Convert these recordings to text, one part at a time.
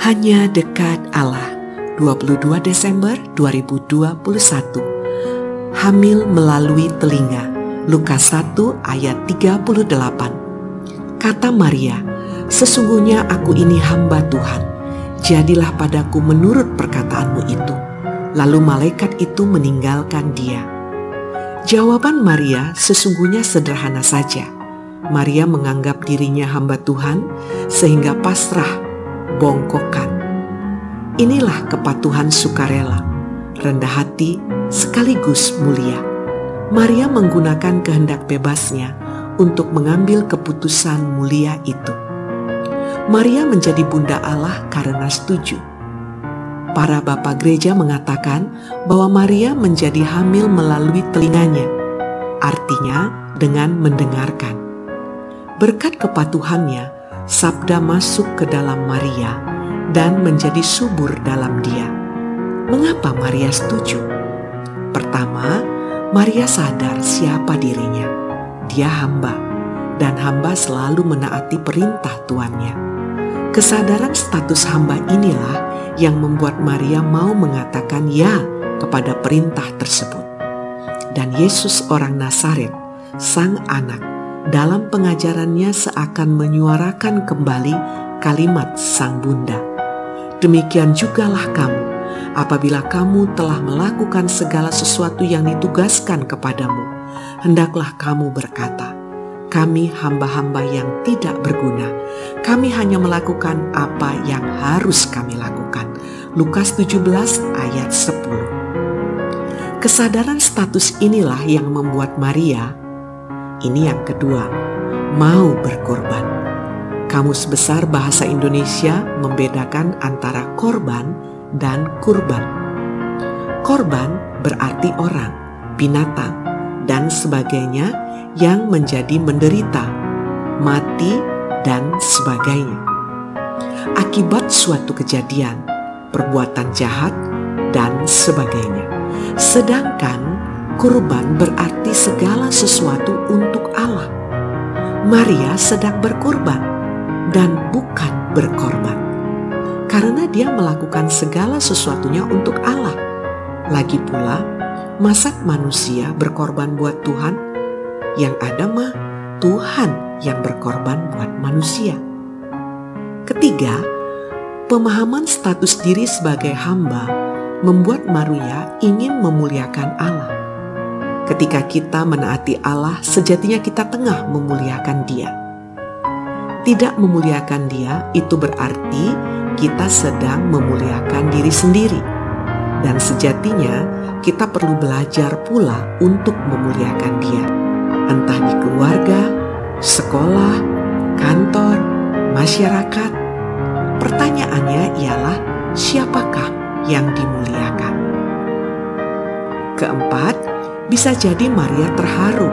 Hanya dekat Allah. 22 Desember 2021 Hamil melalui telinga. Lukas 1 ayat 38 Kata Maria, sesungguhnya aku ini hamba Tuhan. Jadilah padaku menurut perkataanmu itu. Lalu malaikat itu meninggalkan dia. Jawaban Maria sesungguhnya sederhana saja. Maria menganggap dirinya hamba Tuhan sehingga pasrah bongkokan. Inilah kepatuhan sukarela, rendah hati sekaligus mulia. Maria menggunakan kehendak bebasnya untuk mengambil keputusan mulia itu. Maria menjadi bunda Allah karena setuju. Para bapak gereja mengatakan bahwa Maria menjadi hamil melalui telinganya, artinya dengan mendengarkan. Berkat kepatuhannya, sabda masuk ke dalam Maria dan menjadi subur dalam dia. Mengapa Maria setuju? Pertama, Maria sadar siapa dirinya. Dia hamba, dan hamba selalu menaati perintah tuannya. Kesadaran status hamba inilah yang membuat Maria mau mengatakan ya kepada perintah tersebut. Dan Yesus orang Nazaret, sang anak, dalam pengajarannya seakan menyuarakan kembali kalimat sang bunda. Demikian jugalah kamu, apabila kamu telah melakukan segala sesuatu yang ditugaskan kepadamu, hendaklah kamu berkata, kami hamba-hamba yang tidak berguna. Kami hanya melakukan apa yang harus kami lakukan. Lukas 17 ayat 10. Kesadaran status inilah yang membuat Maria ini yang kedua, mau berkorban. Kamus Besar Bahasa Indonesia membedakan antara korban dan kurban. Korban berarti orang, binatang, dan sebagainya yang menjadi menderita, mati, dan sebagainya. Akibat suatu kejadian, perbuatan jahat, dan sebagainya. Sedangkan Kurban berarti segala sesuatu untuk Allah. Maria sedang berkorban dan bukan berkorban. Karena dia melakukan segala sesuatunya untuk Allah. Lagi pula, masa manusia berkorban buat Tuhan? Yang ada mah Tuhan yang berkorban buat manusia. Ketiga, pemahaman status diri sebagai hamba membuat Maria ingin memuliakan Allah. Ketika kita menaati Allah, sejatinya kita tengah memuliakan Dia. Tidak memuliakan Dia itu berarti kita sedang memuliakan diri sendiri, dan sejatinya kita perlu belajar pula untuk memuliakan Dia, entah di keluarga, sekolah, kantor, masyarakat. Pertanyaannya ialah, siapakah yang dimuliakan? Keempat, bisa jadi Maria terharu.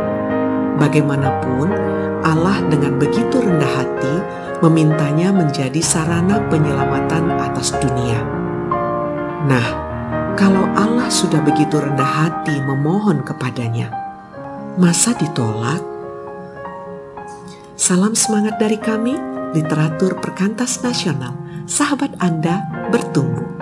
Bagaimanapun, Allah dengan begitu rendah hati memintanya menjadi sarana penyelamatan atas dunia. Nah, kalau Allah sudah begitu rendah hati memohon kepadanya, masa ditolak? Salam semangat dari kami, literatur perkantas nasional. Sahabat Anda bertumbuh.